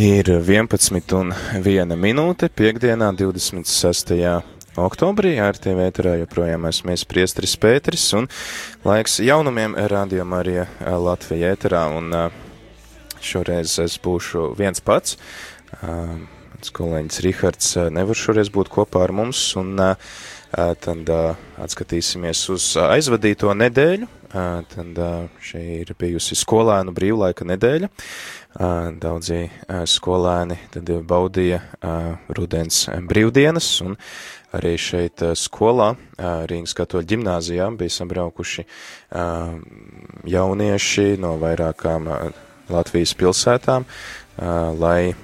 Ir 11 un 1 minūte piekdienā 26. oktobrī ar TV ēterā joprojām esmu mēs priestris Pēteris un laiks jaunumiem Radio Marija Latvija ēterā un šoreiz es būšu viens pats. Mans kolēģis Rihards nevar šoreiz būt kopā ar mums un tad atskatīsimies uz aizvadīto nedēļu. Tad šī ir bijusi skolēnu brīvlaika nedēļa. Daudzi skolēni tad baudīja rudens brīvdienas un arī šeit skolā Rīgas katoļu ģimnāzijā bija sabraukuši jaunieši no vairākām Latvijas pilsētām, lai,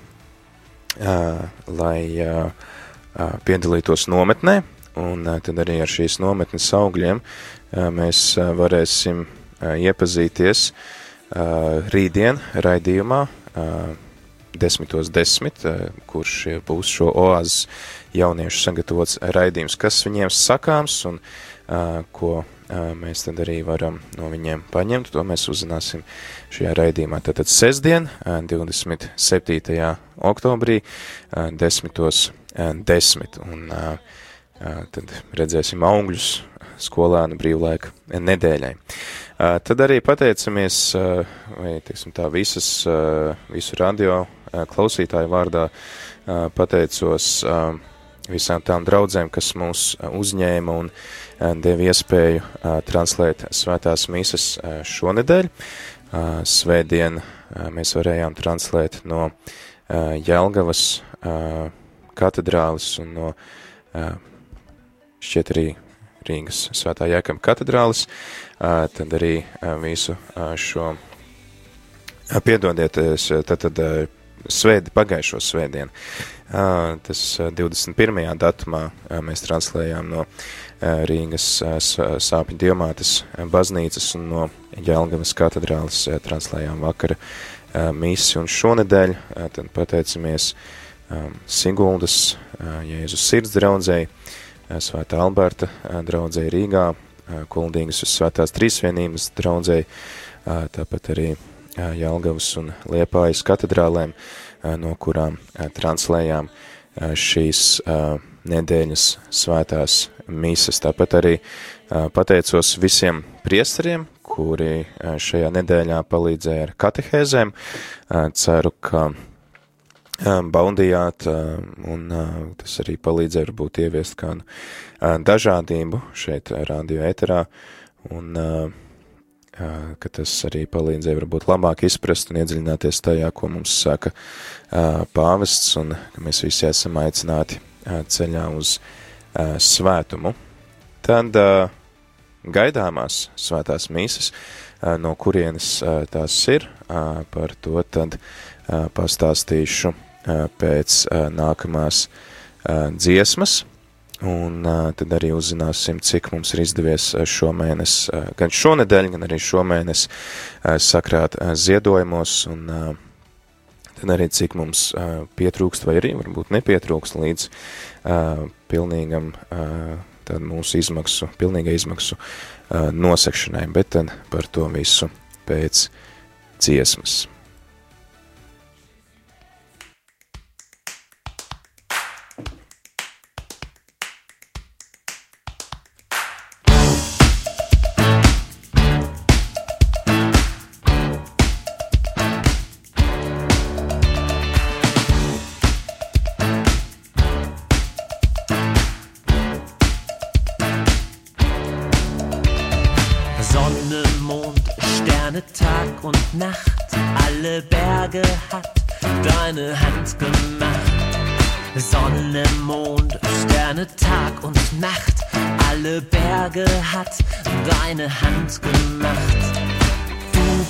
lai piedalītos nometnē, un tad arī ar šīs nometnes augļiem mēs varēsim iepazīties rītdien raidījumā desmitos desmit, kurš būs šo oāzes jauniešu sagatavots raidījums, kas viņiem sakāms un ko mēs tad arī varam no viņiem paņemt, to mēs uzzināsim šajā raidījumā. Tātad sestdien, 27. oktobrī, 10.10. Un tad redzēsim augļus skolēnu brīvlaika nedēļai. Tad arī pateicamies, vai, teiksim tā, visas, visu radio klausītāju vārdā pateicos visām tām draudzēm, kas mūs uzņēma un deva iespēju translēt svētās mīsas šonedēļ. Svētdien mēs varējām translēt no Jelgavas katedrālis un no šķiet arī Rīgas svētā Jēkama katedrālis, tad arī visu šo, piedodiet, tad, tad svēdi, pagājušo svētdienu. Tas 21. datumā mēs translējām no Rīgas sāpņu diamātes baznīcas un no Jelgavas katedrālis translējām vakara misi un šonedēļ, tad pateicamies Siguldas Jēzus sirds draudzēji, Svētā Alberta draudzēji Rīgā, Kuldīgas uz Svētās Trīsvienības draudzēji, tāpat arī Jelgavas un Liepājas katedrālēm, no kurām translējām šīs nedēļas svētās mīsas. Tāpat arī pateicos visiem priesteriem, kuri šajā nedēļā palīdzēja ar katehēzēm. Ceru, ka baudījāt, un tas arī palīdzēja varbūt ieviest kādu dažādību šeit radio eterā, un ka tas arī palīdzēja varbūt labāk izprast un iedziļināties tajā, ko mums saka pāvests, un ka mēs visi esam aicināti ceļā uz svētumu. Tad gaidāmās svētās mīsas, no kurienes tās ir, par to tad pastāstīšu pēc nākamās dziesmas, un tad arī uzzināsim, cik mums ir izdevies šomēnes, gan šonedēļ, gan arī šomēnes sakrāt ziedojumos, un tad arī cik mums pietrūkst, vai arī varbūt nepietrūkst līdz pilnīgam tad mūsu izmaksu, pilnīga izmaksu nosekšanai, bet tad par to visu pēc dziesmas.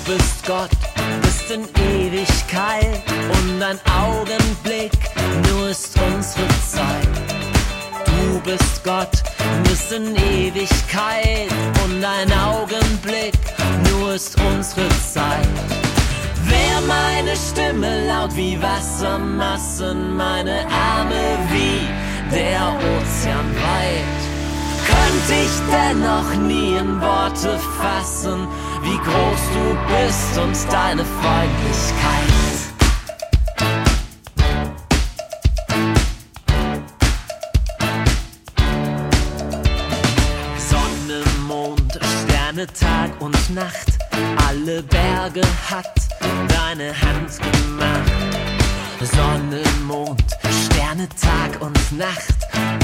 bist Gott, bist in Ewigkeit und ein Augenblick, nur ist unsere Zeit. Du bist Gott, bist in Ewigkeit und ein Augenblick, nur ist unsere Zeit. Wer meine Stimme laut wie Wassermassen, meine Arme wie der Ozean weit könnte ich dennoch nie in Worte fassen, wie groß du bist und deine Freundlichkeit. Sonne, Mond, Sterne, Tag und Nacht, alle Berge hat deine Hand gemacht. Sonne, Mond, Sterne, Tag und Nacht,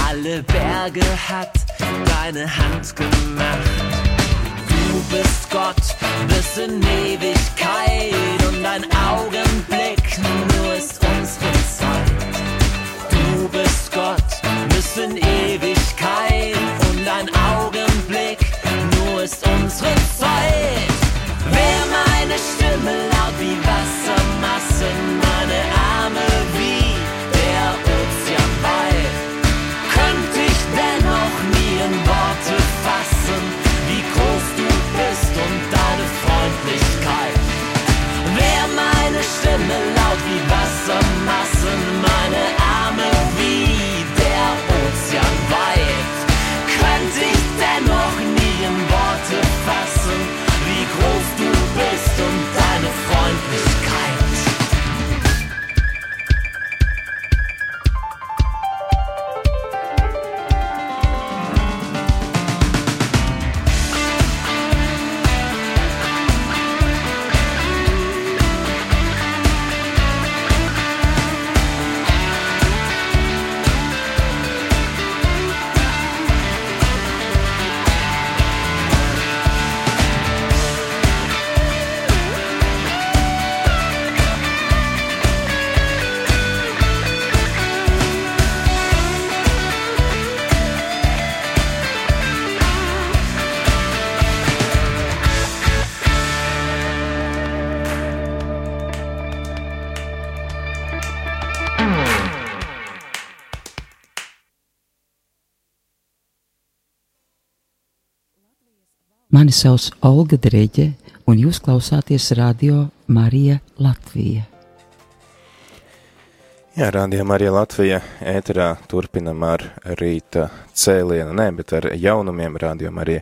alle Berge hat deine Hand gemacht. Du bist Gott bis in Ewigkeit und ein Augenblick nur ist unsere Zeit. Du bist Gott bis in Ewigkeit und ein Augenblick nur ist unsere Zeit. Wer meine Stimme laut wie Wassermassen, Mani sauc Olga Dreģe, un jūs klausāties radio Marija Latvija. Jā, rādījumā arī Latvija ēterā turpinam ar rīta cēlienu, ne, bet ar jaunumiem rādījumā arī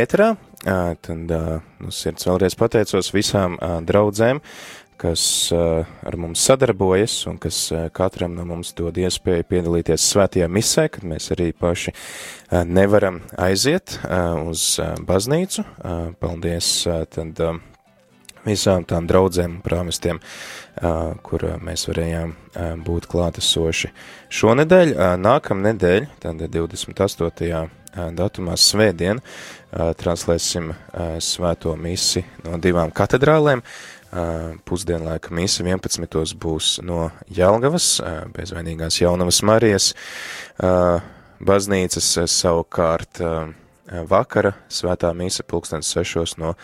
ēterā. Tad no sirds vēlreiz pateicos visām draudzēm, kas ā, ar mums sadarbojas un kas ā, katram no mums dod iespēju piedalīties svētajā misē, kad mēs arī paši ā, nevaram aiziet uz baznīcu. Paldies tad visām tām draudzēm prāmestiem, kur mēs varējām būt klātesoši. Šonedēļ, nākamnedēļ, tad 28. ā, datumā svētdien, translēsim svēto misi no divām katedrālēm. Pusdienlaika misa 11. būs no Jelgavas, bezvainīgās jaunavas Marijas baznīcas, savukārt vakara svētā misa pulkstens sešos no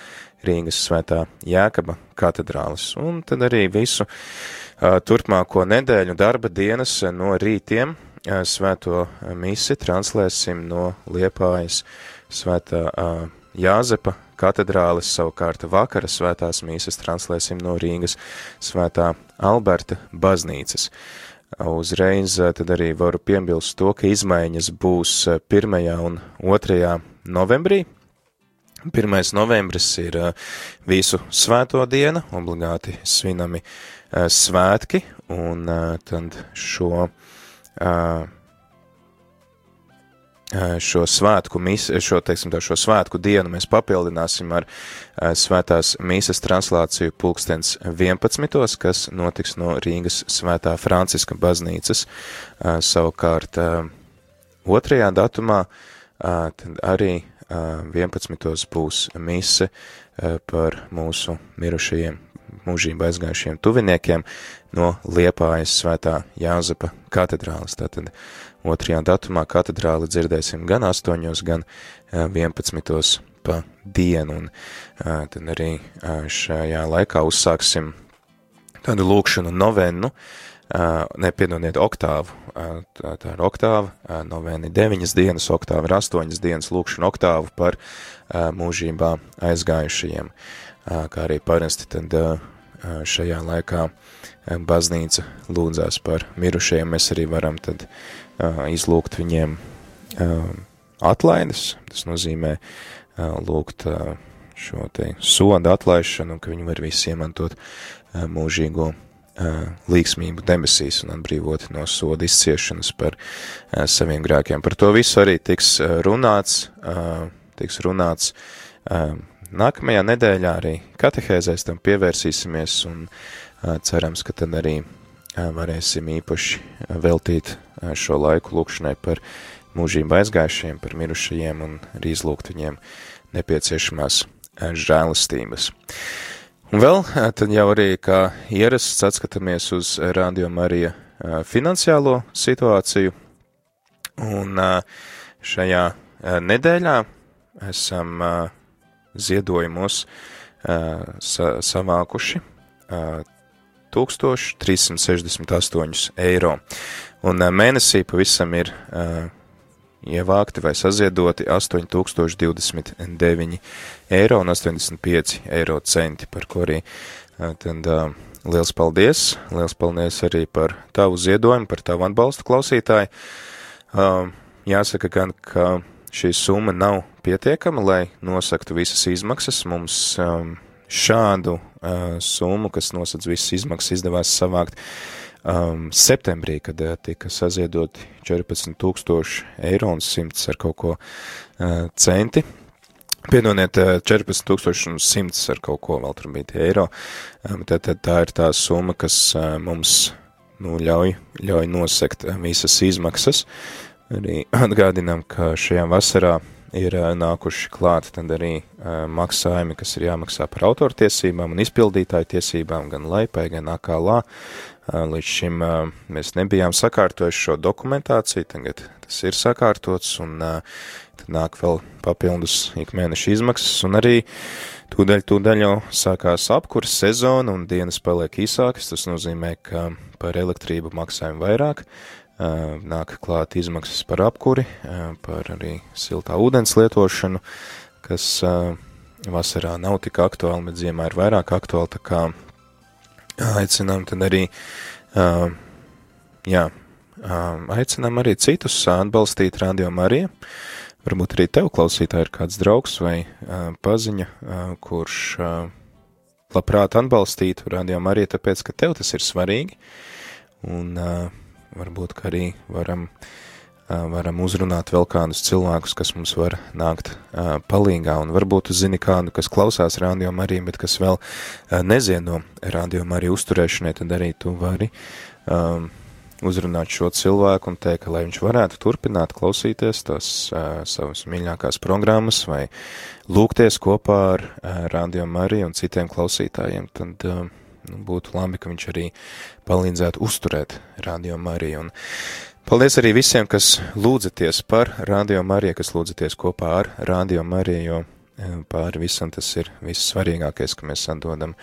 Rīgas svētā Jēkaba katedrālis. Un tad arī visu turpmāko nedēļu darba dienas no rītiem svēto misi translēsim no Liepājas svētā Jāzepa katedrālis, savukārt vakara svētās mīsas translēsim no Rīgas svētā Alberta baznīcas. Uzreiz uh, tad arī varu piebilst to, ka izmaiņas būs uh, 1. un 2. novembrī, 1. novembris ir uh, visu svēto diena, obligāti svinami svētki, un tad šo, uh, šo svētku, mis, šo, teiksim tā, šo svētku dienu mēs papildināsim ar uh, svētās mīsas translāciju pulkstens 11, kas notiks no Rīgas svētā Franciska baznīcas, savukārt otrajā datumā tad arī 11. būs mise par mūsu mirušajiem mūžībā aizgājušiem tuviniekiem no Liepājas svētā Jāzepa katedrāles. Tātad otrajā datumā katedrāli dzirdēsim gan 8, gan 11 pa dienu, un tad arī šajā laikā uzsāksim tādu lūkšanu novenu, nepiedodiet oktāvu, tā, tā ir oktāva, novēni deviņas dienas, oktāva ir astoņas dienas lūkšana oktāvu par mūžībā aizgājušajiem, kā arī parasti tad šajā laikā baznīca lūdzās par mirušajiem, mēs arī varam tad izlūgt viņiem atlaides, tas nozīmē lūgt šo te soda atlaišanu, ka viņi var visi iemantot mūžīgo līksmību debesīs un atbrīvot no soda izciešanas par saviem grēkiem. Par to visu arī tiks runāts, tiks runāts Nākamajā nedēļā arī katehēzēs tam pievērsīsimies un cerams, ka tad arī varēsim īpaši veltīt šo laiku lūkšanai par mūžību aizgājušiem, par mirušajiem un arī izlūgt viņiem nepieciešamās žēlistības. Un vēl tad jau arī kā ierasts atskatāmies uz Radio Marija finansiālo situāciju, un šajā nedēļā esam ziedojumos sa savākuši 1368 eiro. Un mēnesī pavisam ir ievākti vai saziedoti 8029 eiro un 85 eiro centi, par ko arī tad liels paldies, liels paldies arī par tavu ziedojumu, par tavu atbalstu klausītāji. Jāsaka gan, ka šī summa nav pietiekama, lai nosaktu visas izmaksas. Mums um, šādu uh, summu, kas nosac visas izmaksas, izdevās savākt um, septembrī, kad uh, tika saziedoti 14,000 eiro un 100 ar kaut ko uh, centi. Piedodiet, 14,100 ar kaut ko vēl tur bija tie eiro. Um, tad, tad tā ir tā summa, kas uh, mums nu, ļauj, ļauj nosekt visas izmaksas. Arī atgādinām, ka šajā vasarā ir nākuši klāt tad arī maksājumi, kas ir jāmaksā par autortiesībām un izpildītāju tiesībām gan laipai, gan akalā. Līdz šim mēs nebijām sakārtojuši šo dokumentāciju, tagad tas ir sakārtots un nāk vēl papildus ikmēneša izmaksas un arī tūdaļ, tūdaļ jau sākās apkurs sezona un dienas paliek īsākas, tas nozīmē, ka par elektrību maksājam vairāk, nāk klāt izmaksas par apkuri, par arī siltā ūdens lietošanu, kas vasarā nav tik aktuāli, bet ziemā ir vairāk aktuāli, tā kā aicinām tad arī, jā, aicinām arī citus atbalstīt Radio Mariju. Varbūt arī tev klausītā ir kāds draugs vai paziņa, kurš labprāt atbalstītu Radio Mariju, tāpēc, ka tev tas ir svarīgi. Un uh, varbūt arī varam, varam uzrunāt vēl kādus cilvēkus, kas mums var nākt palīgā, un varbūt tu zini kādu, kas klausās rādio arī, bet kas vēl neziedo rādio arī uzturēšanai, tad arī tu vari um, uzrunāt šo cilvēku un teikt, lai viņš varētu turpināt klausīties tās uh, savas mīļākās programmas vai lūgties kopā ar uh, Radio Mariju un citiem klausītājiem, tad uh, nu, būtu labi, ka viņš arī palīdzētu uzturēt Radio Mariju. Un paldies arī visiem, kas lūdzaties par Radio Mariju, kas lūdzaties kopā ar Radio Mariju, jo e, pāri visam tas ir vissvarīgākais, ka mēs atdodam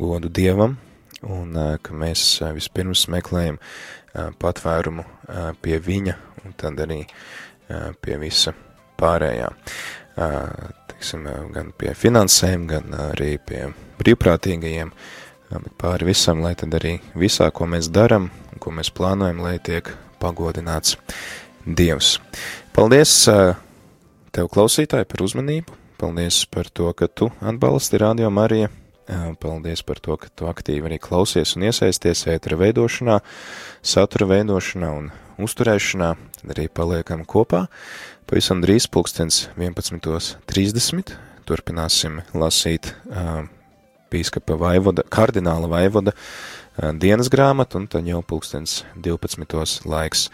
godu Dievam un e, ka mēs e, vispirms meklējam patvērumu pie viņa un tad arī pie visa pārējā. Teiksim, gan pie finansēm, gan arī pie brīvprātīgajiem, bet pāri visam, lai tad arī visā, ko mēs daram un ko mēs plānojam, lai tiek pagodināts Dievs. Paldies tev klausītāji par uzmanību, paldies par to, ka tu atbalsti Radio Marija, paldies par to, ka tu aktīvi arī klausies un iesaisties ētra veidošanā, satura veidošanā un uzturēšanā, tad arī paliekam kopā. Pavisam drīz pulkstens 11.30 turpināsim lasīt uh, bīskapa vaivoda, kardināla vaivoda dienas grāmatu, un tad jau pulkstens 12. laiks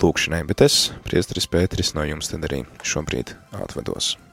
lūkšanai, bet es, priestris Pēteris, no jums tad arī šobrīd atvados.